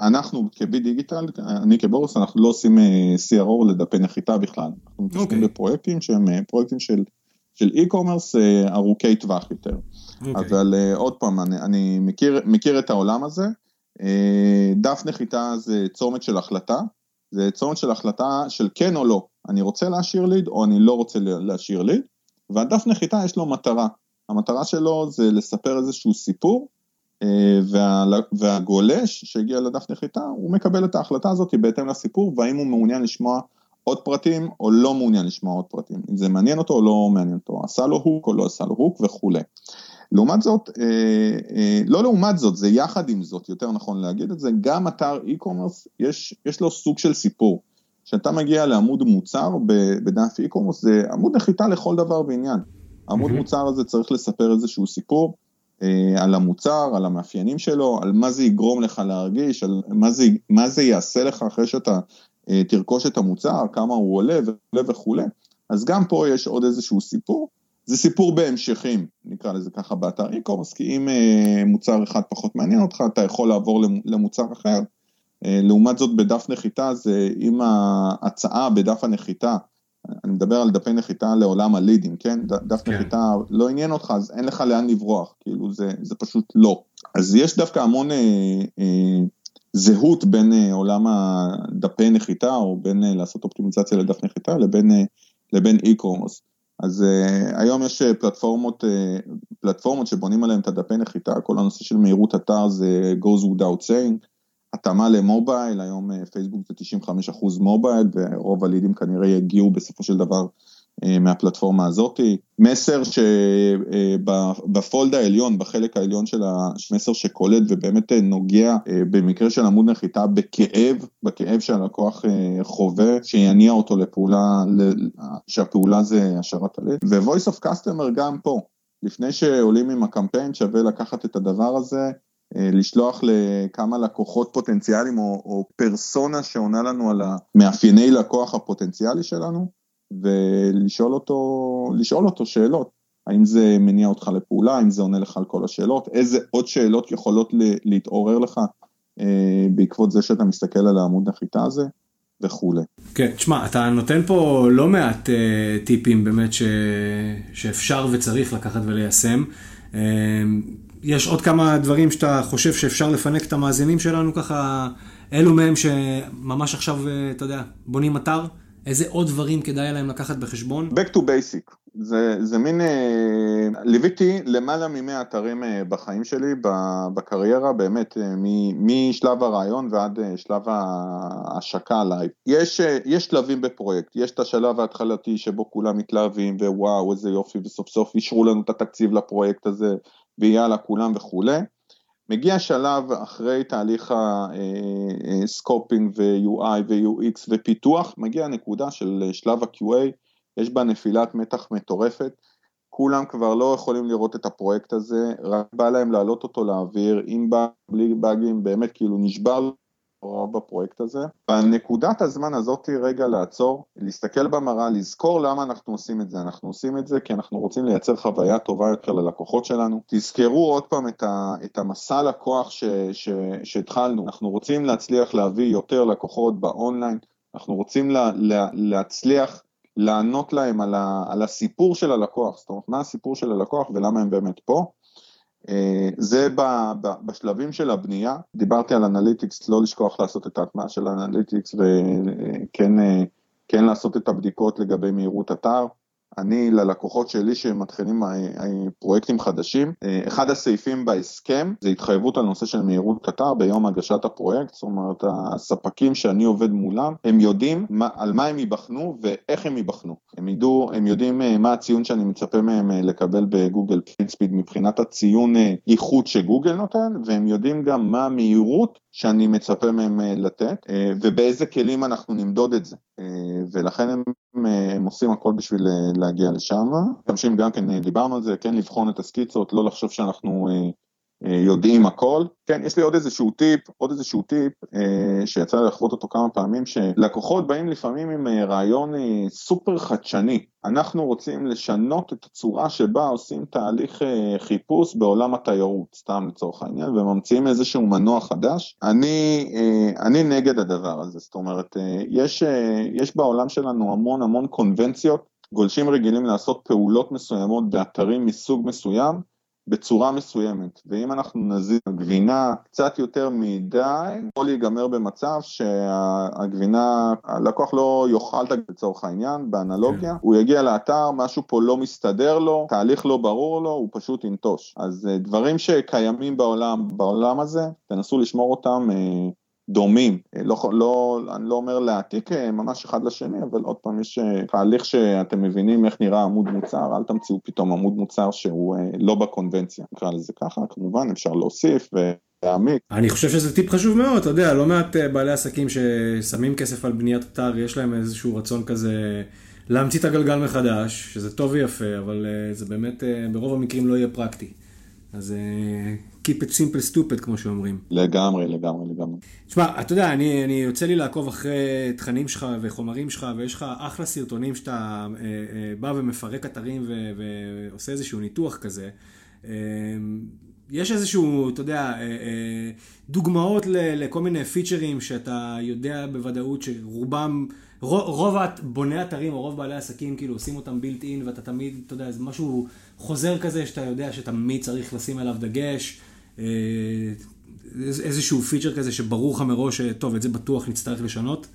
אנחנו כבי דיגיטל, אני כבורוס, אנחנו לא עושים CRO לדפי נחיתה בכלל. אנחנו מתעסקים okay. אוקיי. בפרויקטים שהם פרויקטים של... של e-commerce ארוכי טווח יותר. Okay. אוקיי. אבל עוד פעם, אני, אני מכיר, מכיר את העולם הזה. דף נחיתה זה צומת של החלטה, זה צומת של החלטה של כן או לא, אני רוצה להשאיר ליד או אני לא רוצה להשאיר ליד, והדף נחיתה יש לו מטרה. המטרה שלו זה לספר איזשהו סיפור, וה, והגולש שהגיע לדף נחיתה, הוא מקבל את ההחלטה הזאת בהתאם לסיפור, והאם הוא מעוניין לשמוע עוד פרטים או לא מעוניין לשמוע עוד פרטים, אם זה מעניין אותו או לא מעניין אותו, עשה לו הוק או לא עשה לו הוק וכולי. לעומת זאת, אה, אה, לא לעומת זאת, זה יחד עם זאת, יותר נכון להגיד את זה, גם אתר e-commerce יש, יש לו סוג של סיפור. כשאתה מגיע לעמוד מוצר בדף e-commerce זה עמוד נחיתה לכל דבר ועניין. עמוד mm-hmm. מוצר הזה צריך לספר איזשהו סיפור אה, על המוצר, על המאפיינים שלו, על מה זה יגרום לך להרגיש, על מה זה, מה זה יעשה לך אחרי שאתה אה, תרכוש את המוצר, כמה הוא עולה ועולה וכולי. אז גם פה יש עוד איזשהו סיפור. זה סיפור בהמשכים, נקרא לזה ככה באתר e-commerce, כי אם אה, מוצר אחד פחות מעניין אותך, אתה יכול לעבור למוצר אחר. אה, לעומת זאת בדף נחיתה, זה אם ההצעה בדף הנחיתה, אני מדבר על דפי נחיתה לעולם הלידים, כן? דף כן. נחיתה לא עניין אותך, אז אין לך לאן לברוח, כאילו זה, זה פשוט לא. אז יש דווקא המון אה, אה, זהות בין אה, עולם הדפי נחיתה, או בין אה, לעשות אופטימיזציה לדף נחיתה, לבין, אה, לבין e-commerce. אז uh, היום יש פלטפורמות, uh, פלטפורמות שבונים עליהן את הדפי נחיתה, כל הנושא של מהירות אתר זה goes without saying, התאמה למובייל, היום פייסבוק זה 95% מובייל, ורוב הלידים כנראה יגיעו בסופו של דבר אה, מהפלטפורמה הזאתי. מסר שבפולד אה, העליון, בחלק העליון של המסר שקולט ובאמת אה, נוגע במקרה של עמוד נחיתה בכאב, בכאב שהלקוח חווה, שיניע אותו לפעולה, שהפעולה זה השארת הלב. ו-voice of customer גם פה, לפני שעולים עם הקמפיין שווה לקחת את הדבר הזה, לשלוח לכמה לקוחות פוטנציאליים או, או פרסונה שעונה לנו על המאפייני לקוח הפוטנציאלי שלנו, ולשאול אותו, לשאול אותו שאלות, האם זה מניע אותך לפעולה, האם זה עונה לך על כל השאלות, איזה עוד שאלות יכולות להתעורר לך אה, בעקבות זה שאתה מסתכל על העמוד נחיתה הזה. וכולי. כן, תשמע, אתה נותן פה לא מעט uh, טיפים באמת ש... שאפשר וצריך לקחת וליישם. Uh, יש עוד כמה דברים שאתה חושב שאפשר לפנק את המאזינים שלנו ככה, אלו מהם שממש עכשיו, uh, אתה יודע, בונים אתר? איזה עוד דברים כדאי להם לקחת בחשבון? Back to basic. זה, זה מין, אה, ליוויתי למעלה ממאה אתרים אה, בחיים שלי, בקריירה, באמת, אה, משלב הרעיון ועד אה, שלב ההשקה live. יש, אה, יש שלבים בפרויקט, יש את השלב ההתחלתי שבו כולם מתלהבים, וwow, איזה יופי, וסוף סוף אישרו לנו את התקציב לפרויקט הזה, ויאללה, כולם וכולי. מגיע שלב אחרי תהליך ה scoping ו-UI ו-UX ופיתוח, מגיע נקודה של שלב ה-QA, יש בה נפילת מתח מטורפת, כולם כבר לא יכולים לראות את הפרויקט הזה, רק בא להם להעלות אותו לאוויר, עם באג, בלי באגים, באמת כאילו נשבר בפרויקט הזה. בנקודת הזמן הזאת רגע לעצור, להסתכל במראה, לזכור למה אנחנו עושים את זה. אנחנו עושים את זה כי אנחנו רוצים לייצר חוויה טובה יותר ללקוחות שלנו. תזכרו עוד פעם את, ה, את המסע לקוח שהתחלנו. אנחנו רוצים להצליח להביא יותר לקוחות באונליין, אנחנו רוצים לה, לה, להצליח לענות להם על, ה, על הסיפור של הלקוח, זאת אומרת מה הסיפור של הלקוח ולמה הם באמת פה. אה, זה בשלבים של הבנייה, דיברתי על analytics, לא לשכוח לעשות את ההטמעה של analytics וכן אה, כן לעשות את הבדיקות לגבי מהירות אתר. אני ללקוחות שלי שמתחילים אה, פרויקטים חדשים, אחד הסעיפים בהסכם זה התחייבות על נושא של מהירות אתר ביום הגשת הפרויקט, זאת אומרת הספקים שאני עובד מולם, הם יודעים מה, על מה הם ייבחנו ואיך הם ייבחנו. הם ידעו, הם יודעים מה הציון שאני מצפה מהם לקבל בגוגל פינספיד מבחינת הציון איכות שגוגל נותן, והם יודעים גם מה המהירות שאני מצפה מהם לתת, ובאיזה כלים אנחנו נמדוד את זה. ולכן הם הם עושים הכל בשביל להגיע לשם. משתמשים גם כן, דיברנו על זה, כן לבחון את הסקיצות, לא לחשוב שאנחנו אה, יודעים הכל. כן, יש לי עוד איזשהו טיפ, עוד איזשהו טיפ אה, שיצא לי לחוות אותו כמה פעמים, שלקוחות באים לפעמים עם אה, רעיון אה, סופר חדשני. אנחנו רוצים לשנות את הצורה שבה עושים תהליך אה, חיפוש בעולם התיירות, סתם לצורך העניין, וממציאים איזשהו מנוע חדש. אני, אה, אני נגד הדבר הזה, זאת אומרת, אה, יש, אה, יש בעולם שלנו המון המון קונבנציות, גולשים רגילים לעשות פעולות מסוימות באתרים מסוג מסוים, בצורה מסוימת, ואם אנחנו נזיז גבינה קצת יותר מדי, יכול להיגמר במצב שהגבינה, הלקוח לא יאכל את לצורך העניין, באנלוגיה, כן. הוא יגיע לאתר, משהו פה לא מסתדר לו, תהליך לא ברור לו, הוא פשוט ינטוש. אז אה, דברים שקיימים בעולם, בעולם הזה, תנסו לשמור אותם אה, דומים, אה, לא, לא, אני לא אומר להעתיק אה, ממש אחד לשני, אבל עוד פעם יש אה, תהליך שאתם מבינים איך נראה עמוד מוצר, אל תמציאו פתאום עמוד מוצר שהוא לא בקונבנציה, נקרא לזה ככה, כמובן אפשר להוסיף ולהעמיק. אני חושב שזה טיפ חשוב מאוד, אתה יודע, לא מעט בעלי עסקים ששמים כסף על בניית אתר, יש להם איזשהו רצון כזה להמציא את הגלגל מחדש, שזה טוב ויפה, אבל זה באמת ברוב המקרים לא יהיה פרקטי. אז Keep it simple stupid, כמו שאומרים. לגמרי, לגמרי, לגמרי. תשמע, אתה יודע, אני, אני יוצא לי לעקוב אחרי תכנים שלך וחומרים שלך, ויש לך אחלה סרטונים שאתה אה, אה, בא ומפרק אתרים ו, ועושה איזשהו ניתוח כזה. אה, יש איזשהו, אתה יודע, אה, אה, דוגמאות ל, לכל מיני פיצ'רים שאתה יודע בוודאות שרובם... רוב בוני אתרים או רוב בעלי עסקים כאילו עושים אותם בילט אין ואתה תמיד, אתה יודע, זה משהו חוזר כזה שאתה יודע שתמיד צריך לשים עליו דגש. אה, איזשהו פיצ'ר כזה שברור לך מראש שטוב, את זה בטוח נצטרך לשנות?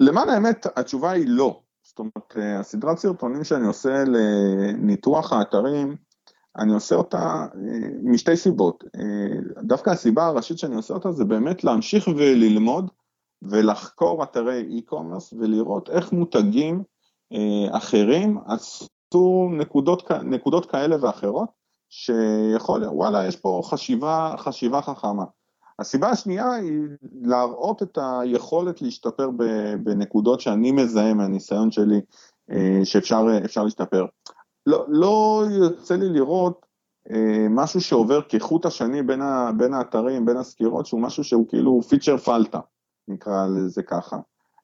למען האמת, התשובה היא לא. זאת אומרת, אה, הסדרת סרטונים שאני עושה לניתוח האתרים, אני עושה אותה אה, משתי סיבות. דווקא הסיבה הראשית שאני עושה אותה זה באמת להמשיך וללמוד ולחקור אתרי e-commerce ולראות איך מותגים אחרים עשו נקודות, נקודות כאלה ואחרות שיכול, וואלה, יש פה חשיבה, חשיבה חכמה. הסיבה השנייה היא להראות את היכולת להשתפר בנקודות שאני מזהה מהניסיון שלי אה, שאפשר להשתפר. לא, לא יוצא לי לראות אה, משהו שעובר כחוט השני בין, ה, בין האתרים, בין הסקירות, שהוא משהו שהוא כאילו פיצ'ר פלטה, נקרא לזה ככה.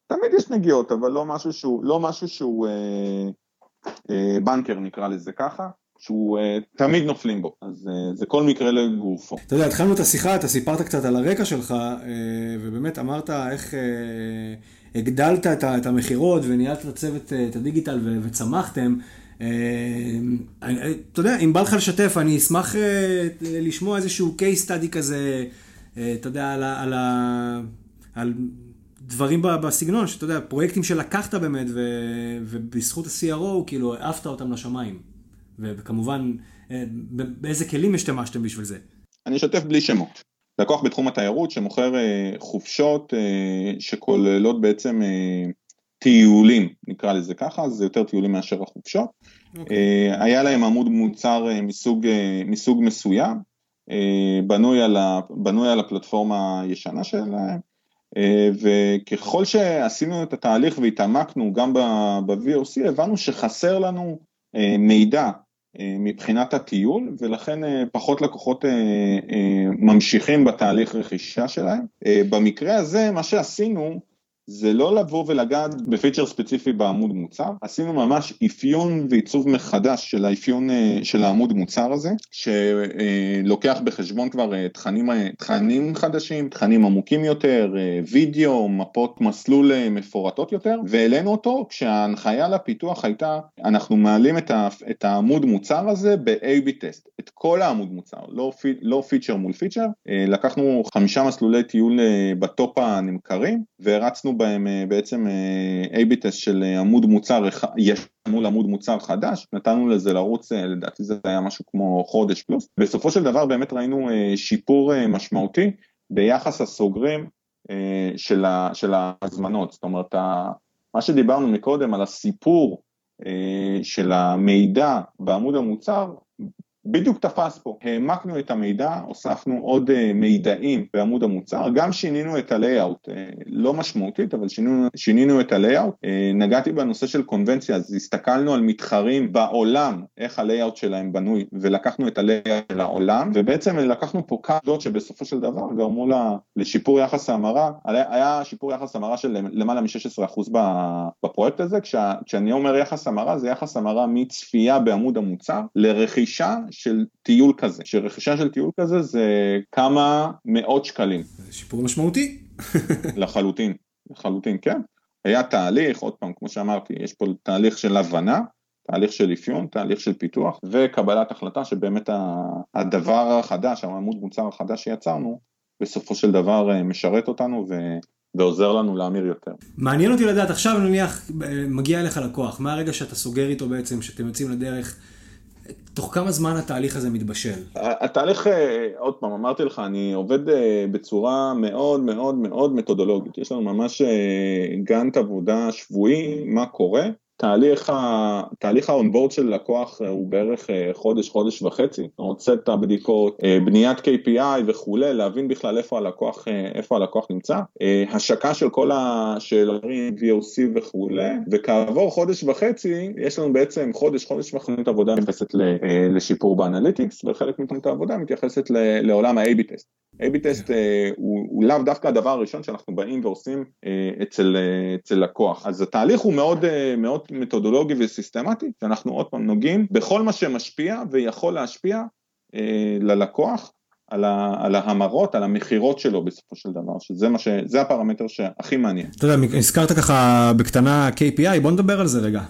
תמיד יש נגיעות, אבל לא משהו שהוא, לא משהו שהוא אה, אה, בנקר נקרא לזה ככה. שהוא uh, תמיד נופלים בו, אז uh, זה כל מקרה לגופו. אתה יודע, התחלנו את השיחה, אתה סיפרת קצת על הרקע שלך, uh, ובאמת אמרת איך uh, הגדלת את, את המכירות וניהלת את הצוות, את הדיגיטל ו, וצמחתם. Uh, אתה יודע, אם בא לך לשתף, אני אשמח uh, לשמוע איזשהו case study כזה, uh, אתה יודע, על, על, על דברים בסגנון, שאתה יודע, פרויקטים שלקחת באמת, ו, ובזכות ה-CRO, כאילו, העפת אותם לשמיים. וכמובן, אה, באיזה כלים השתמשתם בשביל זה? אני אשתף בלי שמות. לקוח בתחום התיירות שמוכר אה, חופשות אה, שכוללות בעצם טיולים, נקרא לזה ככה, זה יותר טיולים מאשר החופשות. Okay. אוקיי. היה להם עמוד מוצר מסוג, מסוג מסוים, בנוי על, ה, בנוי על הפלטפורמה הישנה שלהם, וככל שעשינו את התהליך והתעמקנו גם ב-VOC, הבנו שחסר לנו מידע מבחינת הטיול, ולכן אה, פחות לקוחות אה, ממשיכים בתהליך רכישה שלהם. במקרה הזה, מה שעשינו, זה לא לבוא ולגעת בפיצ'ר ספציפי בעמוד מוצר, עשינו ממש אפיון ועיצוב מחדש של האפיון אה, של העמוד מוצר הזה, שלוקח בחשבון כבר אה, תכנים, אה, תכנים חדשים, תכנים עמוקים יותר, וידאו, מפות מסלול מפורטות יותר, והעלינו אותו כשההנחיה לפיתוח הייתה, אנחנו מעלים את, את העמוד מוצר הזה ב-AB טסט, את כל העמוד מוצר, לא, לא feature מול feature, לקחנו חמישה מסלולי טיול ב top הנמכרים, והרצנו בהם אה, בעצם אה, A-B test של אה, עמוד מוצר ישן מול עמוד מוצר חדש, נתנו לזה לרוץ, לדעתי זה היה משהו כמו חודש פלוס. בסופו של דבר באמת ראינו שיפור משמעותי ביחס הסוגרים של, ה, של ההזמנות, זאת אומרת, מה שדיברנו מקודם על הסיפור של המידע בעמוד המוצר, בדיוק תפס פה, העמקנו את המידע, הוספנו עוד uh, מידעים בעמוד המוצר, גם שינינו את ה-layout, uh, לא משמעותית, אבל שינינו, שינינו את ה-layout, uh, נגעתי בנושא של קונבנציה, אז הסתכלנו על מתחרים בעולם, איך ה-layout שלהם בנוי, ולקחנו את ה-layout של העולם, ובעצם לקחנו פה דעות שבסופו של דבר גרמו לה, לשיפור יחס ההמרה, היה שיפור יחס המרה של למעלה מ-16% בפרויקט הזה, כשאני אומר יחס המרה, זה יחס המרה מצפייה בעמוד המוצר לרכישה של טיול כזה, שרכישה של טיול כזה זה כמה מאות שקלים. שיפור משמעותי. (laughs) לחלוטין, לחלוטין, כן. היה תהליך, עוד פעם, כמו שאמרתי, יש פה תהליך של הבנה, תהליך של אפיון, תהליך של פיתוח וקבלת החלטה שבאמת הדבר החדש, העמוד מוצר החדש שיצרנו, בסופו של דבר אה, משרת אותנו ו... ועוזר לנו להמיר יותר. מעניין אותי לדעת, עכשיו נניח מגיע אליך לקוח, מהרגע שאתה סוגר איתו בעצם, שאתם יוצאים לדרך, תוך כמה זמן התהליך הזה מתבשל? התהליך, אה, עוד פעם, אמרתי לך, אני עובד אה, בצורה מאוד מאוד מאוד מתודולוגית. יש לנו ממש אה, גאנט עבודה שבועי, מה קורה, תהליך, ה... תהליך האונבורד של לקוח אה, הוא בערך אה, חודש, חודש וחצי, רוצה את הבדיקות, אה, בניית KPI וכולי, להבין בכלל איפה הלקוח, איפה הלקוח נמצא, השקה של כל השאלרים, VOC וכולי, וכעבור חודש וחצי, יש לנו בעצם חודש, חודש וחצי עבודה מתייחסת לשיפור באנליטיקס, וחלק מתוכנית העבודה מתייחסת לעולם ה-AB טסט. A-B טסט הוא לאו דווקא הדבר הראשון שאנחנו באים ועושים אצל, אצל לקוח, אז התהליך הוא מאוד, מאוד מתודולוגי וסיסטמטי, שאנחנו עוד פעם נוגעים בכל מה שמשפיע ויכול להשפיע אה, ללקוח על, ה, על ההמרות, על המכירות שלו בסופו של דבר, שזה מה ש... הפרמטר שהכי מעניין. אתה יודע, הזכרת ככה בקטנה KPI, בוא נדבר על זה רגע.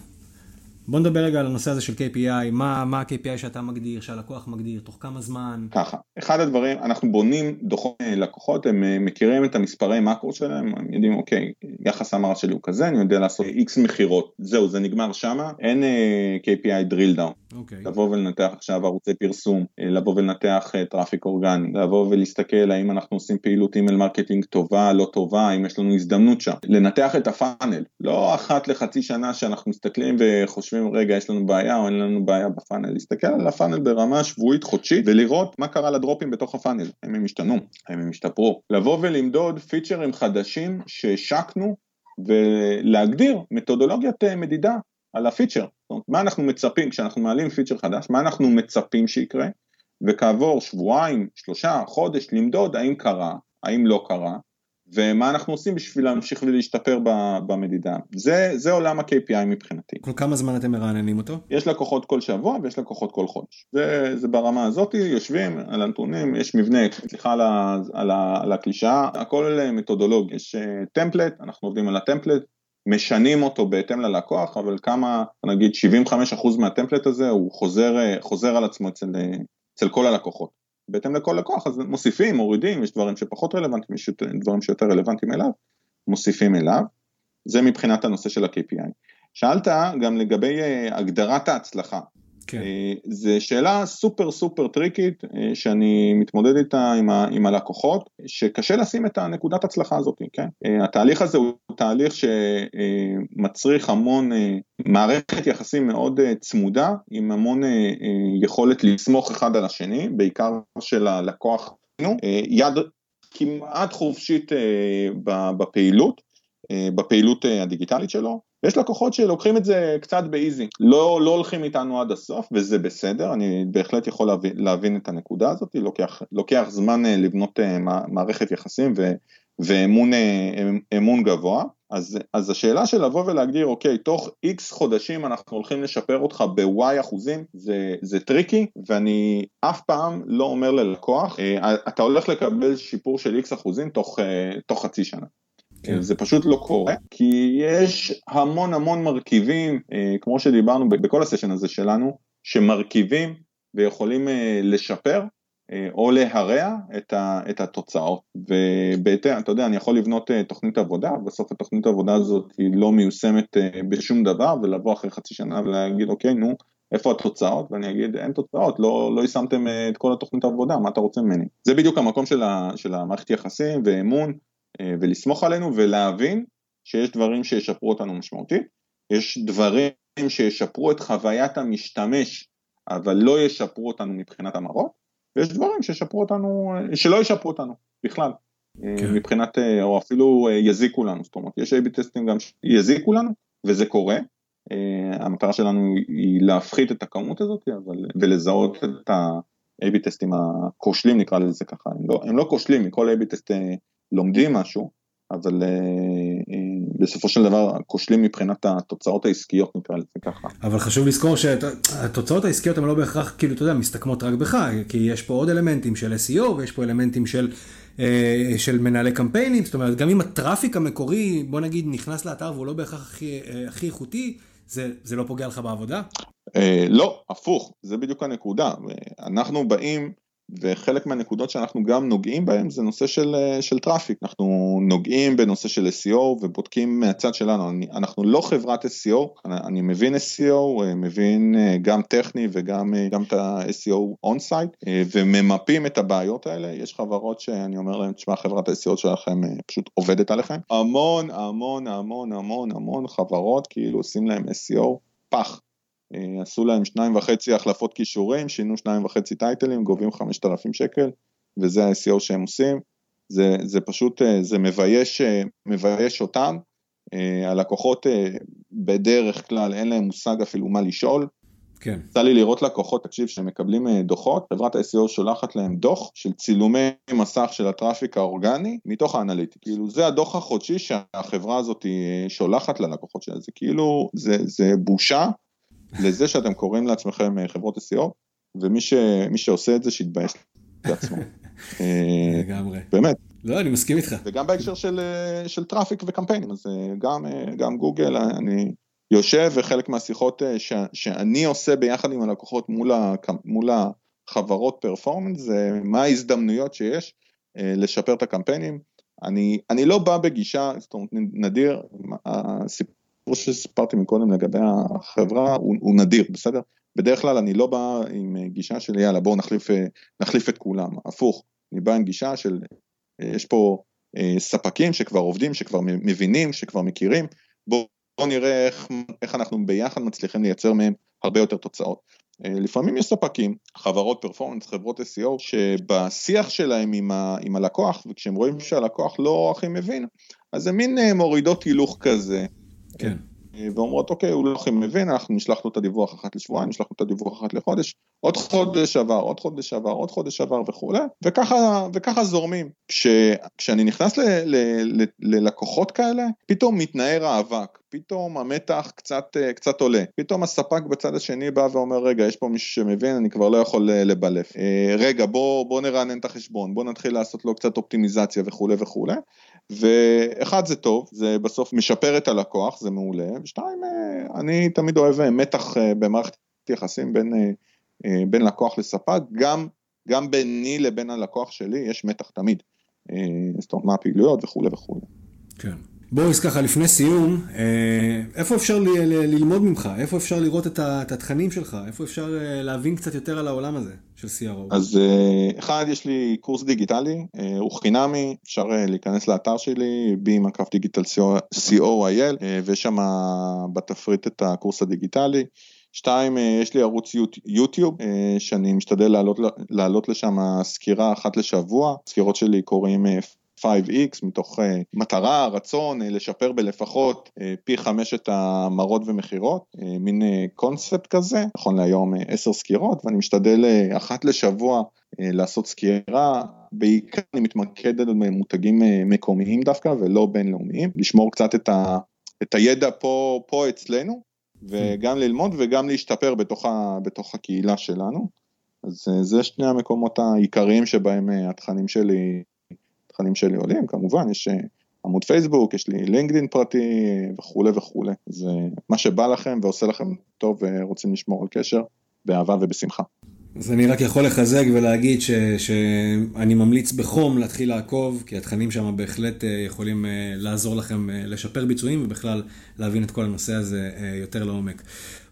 בוא נדבר רגע על הנושא הזה של KPI, מה, מה ה-KPI שאתה מגדיר, שהלקוח מגדיר, תוך כמה זמן? ככה, אחד הדברים, אנחנו בונים דוחות לקוחות, הם אה, מכירים את המספרי מקרו שלהם, הם יודעים, אוקיי, יחס המרה שלי הוא כזה, אני יודע לעשות X מכירות, זהו, זה נגמר שמה, אין uh, KPI drill down. אוקיי. לבוא ולנתח עכשיו ערוצי פרסום, אה, לבוא ולנתח traffic אורגני, לבוא ולהסתכל האם אנחנו עושים פעילות email marketing טובה, לא טובה, האם יש לנו הזדמנות שם, לנתח את ה funnel, לא אחת לחצי שנה שאנחנו מסתכלים וחושבים חושבים רגע יש לנו בעיה או אין לנו בעיה בפאנל, להסתכל על הפאנל ברמה שבועית חודשית ולראות מה קרה לדרופים בתוך הפאנל, האם הם השתנו, האם הם השתפרו, לבוא ולמדוד פיצ'רים חדשים שהשקנו ולהגדיר מתודולוגיית אה, מדידה על הפיצ'ר, זאת אומרת, מה אנחנו מצפים כשאנחנו מעלים פיצ'ר חדש, מה אנחנו מצפים שיקרה וכעבור שבועיים, שלושה, חודש למדוד האם קרה, האם לא קרה ומה אנחנו עושים בשביל להמשיך ולהשתפר במדידה. זה, זה עולם ה-KPI מבחינתי. כל כמה זמן אתם מרעננים אותו? יש לקוחות כל שבוע ויש לקוחות כל חודש. זה, זה ברמה הזאת, יושבים על הנתונים, יש מבנה, סליחה על, על, על הקלישאה, הכל מתודולוגיה, יש טמפלט, אה, אנחנו עובדים על הטמפלט, משנים אותו בהתאם ללקוח, אבל כמה, נגיד 75% מהטמפלט הזה הוא חוזר, אה, חוזר על עצמו אצל, אה, אצל כל הלקוחות. בהתאם לכל לקוח, אז מוסיפים, מורידים, יש דברים שפחות רלוונטיים, יש דברים שיותר רלוונטיים אליו, מוסיפים אליו. זה מבחינת הנושא של ה-KPI. שאלת גם לגבי אה, הגדרת ההצלחה. כן. אה, זו שאלה סופר סופר טריקית אה, שאני מתמודד איתה עם, ה, עם הלקוחות, שקשה לשים את הנקודת הצלחה הזאת, כן? אה, התהליך הזה הוא תהליך שמצריך המון מערכת יחסים מאוד צמודה, עם המון יכולת לסמוך אחד על השני, בעיקר של הלקוח, יד כמעט חופשית בפעילות, בפעילות הדיגיטלית שלו, ויש לקוחות שלוקחים את זה קצת ב easy, לא, לא הולכים איתנו עד הסוף וזה בסדר, אני בהחלט יכול להבין, להבין את הנקודה הזאת, לוקח, לוקח זמן אה, לבנות אה, מערכת יחסים ו, ואמון אה, גבוה, אז, אז השאלה של לבוא ולהגדיר אוקיי תוך X חודשים אנחנו הולכים לשפר אותך ב Y אחוזים זה, זה tricky ואני אף פעם לא אומר ללקוח אתה הולך לקבל שיפור של איקס אחוזים תוך, תוך חצי שנה. כן. זה פשוט לא קורה, כי יש המון המון מרכיבים, אה, כמו שדיברנו בכל הסשן הזה שלנו, שמרכיבים ויכולים אה, לשפר אה, או להרע את, את התוצאות. ובהתאם, אתה יודע, אני יכול לבנות תוכנית עבודה, בסוף התוכנית העבודה הזאת היא לא מיושמת בשום דבר, ולבוא אחרי חצי שנה ולהגיד, אוקיי, נו, איפה התוצאות? ואני אגיד, אין תוצאות, לא, לא יישמתם את כל התוכנית העבודה, מה אתה רוצה ממני? זה בדיוק המקום של, ה, של המערכת יחסים ואמון ולסמוך עלינו ולהבין שיש דברים שישפרו אותנו משמעותית, יש דברים שישפרו את חוויית המשתמש אבל לא ישפרו אותנו מבחינת המראות, ויש דברים שישפרו אותנו, שלא ישפרו אותנו בכלל, כן. מבחינת, או אפילו יזיקו לנו, זאת אומרת, יש A-B טסטים גם שיזיקו לנו, וזה קורה, המטרה שלנו היא להפחית את הכמות הזאת, אבל, ולזהות את ה-A-B טסטים הכושלים נקרא לזה ככה, הם לא, הם לא כושלים, מכל A-B טסט לומדים משהו, אבל אה, אה, בסופו של דבר כושלים מבחינת התוצאות העסקיות נקרא לזה ככה. אבל חשוב לזכור שהתוצאות העסקיות הן לא בהכרח כאילו אתה יודע מסתכמות רק בך כי יש פה עוד אלמנטים של SEO ויש פה אלמנטים של, אה, של מנהלי קמפיינים זאת אומרת גם אם הטראפיק המקורי בוא נגיד נכנס לאתר והוא לא בהכרח הכי, הכי איכותי זה, זה לא פוגע לך בעבודה? לא הפוך זה בדיוק הנקודה אנחנו באים וחלק מהנקודות שאנחנו גם נוגעים בהן זה נושא של, אה, של traffic, אנחנו נוגעים בנושא של SEO ובודקים מהצד שלנו, אני, אנחנו לא חברת SEO, אני, אני מבין SEO, אה, מבין אה, גם טכני וגם גם את ה-SEO on-site וממפים את הבעיות האלה, יש חברות שאני אומר להן, תשמע חברת ה-SEO שלכם פשוט עובדת עליכם, המון המון המון המון המון חברות כאילו עושים להם SEO פח. אה, עשו להם שניים וחצי החלפות כישורים, שינו שניים וחצי טייטלים, גובים חמשת אלפים שקל, וזה ה-SEO שהם עושים. זה, זה פשוט, אה, זה מבייש, אה, מבייש אותם. הלקוחות בדרך כלל אין להם מושג אפילו מה לשאול. כן. יצא לי לראות לקוחות, תקשיב, שהם מקבלים דוחות, חברת ה-SEO שולחת להם דוח של צילומי מסך של הטראפיק האורגני מתוך האנליטי. כאילו זה הדוח החודשי שהחברה הזאת שולחת ללקוחות שלה, זה כאילו, זה, זה בושה לזה שאתם קוראים לעצמכם אה, חברות SEO, ומי ש, שעושה את זה שיתבייש לעצמו. (laughs) אה, לגמרי. באמת. לא, אני מסכים איתך. וגם בהקשר של, אה, של traffic וקמפיינים, אז גם, גם גוגל, אני יושב וחלק מהשיחות ש, שאני עושה ביחד עם הלקוחות מול, ה, מול החברות performance, זה מה ההזדמנויות שיש לשפר את הקמפיינים. אני, אני לא בא בגישה, זאת אומרת, נדיר, הסיפור כמו שסיפרתי מקודם לגבי החברה, הוא, הוא נדיר, בסדר? בדרך כלל אני לא בא עם גישה של יאללה בואו נחליף, נחליף את כולם, הפוך, אני בא עם גישה של יש פה אה, ספקים שכבר עובדים, שכבר מבינים, שכבר מכירים, בואו בוא נראה איך, איך אנחנו ביחד מצליחים לייצר מהם הרבה יותר תוצאות. אה, לפעמים יש ספקים, חברות פרפורמנס, חברות SEO, שבשיח שלהם עם, ה, עם הלקוח, וכשהם רואים שהלקוח לא הכי מבין, אז זה מין אה, מורידות הילוך כזה, כן. ואומרות אוקיי הוא לא הכי מבין אנחנו נשלח לו את הדיווח אחת לשבועיים נשלח לו את הדיווח אחת לחודש עוד חודש עבר עוד חודש עבר עוד חודש עבר וכולי. וככה וככה זורמים. כש, כשאני נכנס ל, ל, ל, ללקוחות כאלה פתאום מתנער האבק פתאום המתח קצת קצת עולה. פתאום הספק בצד השני בא ואומר רגע יש פה מישהו שמבין אני כבר לא יכול לבלף. רגע בוא בוא נרענן את החשבון בוא נתחיל לעשות לו קצת אופטימיזציה וכולי וכולי ואחד זה טוב, זה בסוף משפר את הלקוח, זה מעולה, ושתיים, אה, אני תמיד אוהב אה, מתח אה, במערכת יחסים בין, בין לקוח לספק, גם, גם ביני לבין הלקוח שלי יש מתח תמיד, זאת אומרת מה הפעילויות וכולי וכולי. כן. בוריס, ככה לפני סיום, אה, איפה אפשר ל- ל- ללמוד ממך? איפה אפשר לראות את, התכנים שלך? איפה אפשר אה, להבין קצת יותר על העולם הזה של CRO? אז אה, אחד, יש לי קורס דיגיטלי, הוא חינמי, אפשר להיכנס לאתר שלי, ב-מקף דיגיטל co.il, ויש שם בתפריט את הקורס הדיגיטלי. שתיים, יש לי ערוץ יוטיוב, שאני משתדל להעלות, להעלות לשם סקירה אחת לשבוע, סקירות שלי קוראים 5X מתוך uh, מטרה, רצון uh, לשפר בלפחות uh, פי חמש את המראות ומכירות, uh, מין קונספט uh, כזה, נכון להיום uh, עשר סקירות ואני משתדל uh, אחת לשבוע uh, לעשות סקירה, בעיקר אני מתמקד על מותגים uh, מקומיים דווקא ולא בינלאומיים, לשמור קצת את, ה, את הידע פה, פה אצלנו וגם ללמוד וגם להשתפר בתוך, ה, בתוך הקהילה שלנו. אז זה שני המקומות העיקריים שבהם התכנים שלי התכנים שלי עולים, כמובן יש אה, עמוד פייסבוק, יש לי לינקדאין פרטי וכולי וכולי, זה מה שבא לכם ועושה לכם טוב ורוצים לשמור על קשר, באהבה ובשמחה. אז אני רק יכול לחזק ולהגיד ש, שאני ממליץ בחום להתחיל לעקוב, כי התכנים שם בהחלט אה, יכולים אה, לעזור לכם לשפר ביצועים ובכלל להבין את כל הנושא הזה יותר לעומק.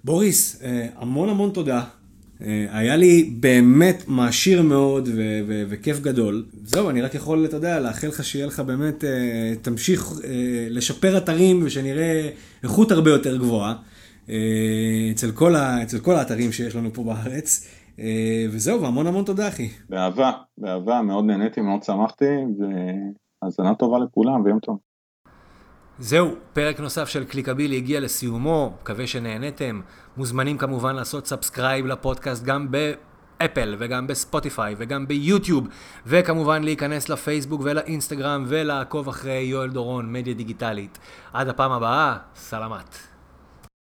בוריס, המון המון תודה. אה, היה לי באמת מעשיר מאוד ו- ו- וכיף גדול. זהו, אני רק יכול, אתה יודע, לאחל לך שיהיה לך באמת, אה, תמשיך אה, לשפר אתרים ושנראה איכות הרבה יותר גבוהה. אצל כל, ה, אצל כל האתרים שיש לנו פה בארץ. וזהו, והמון המון תודה אחי. באהבה, באהבה, מאוד נהניתי, מאוד שמחתי, והאזנה טובה לכולם ויום טוב. זהו, פרק נוסף של קליקבילי הגיע לסיומו, מקווה שנהנתם. מוזמנים כמובן לעשות subscribe לפודקאסט גם באפל וגם בספוטיפיי וגם ביוטיוב, וכמובן להיכנס לפייסבוק ולאינסטגרם ולעקוב אחרי יואל דורון, מדיה דיגיטלית. עד הפעם הבאה, סלמת.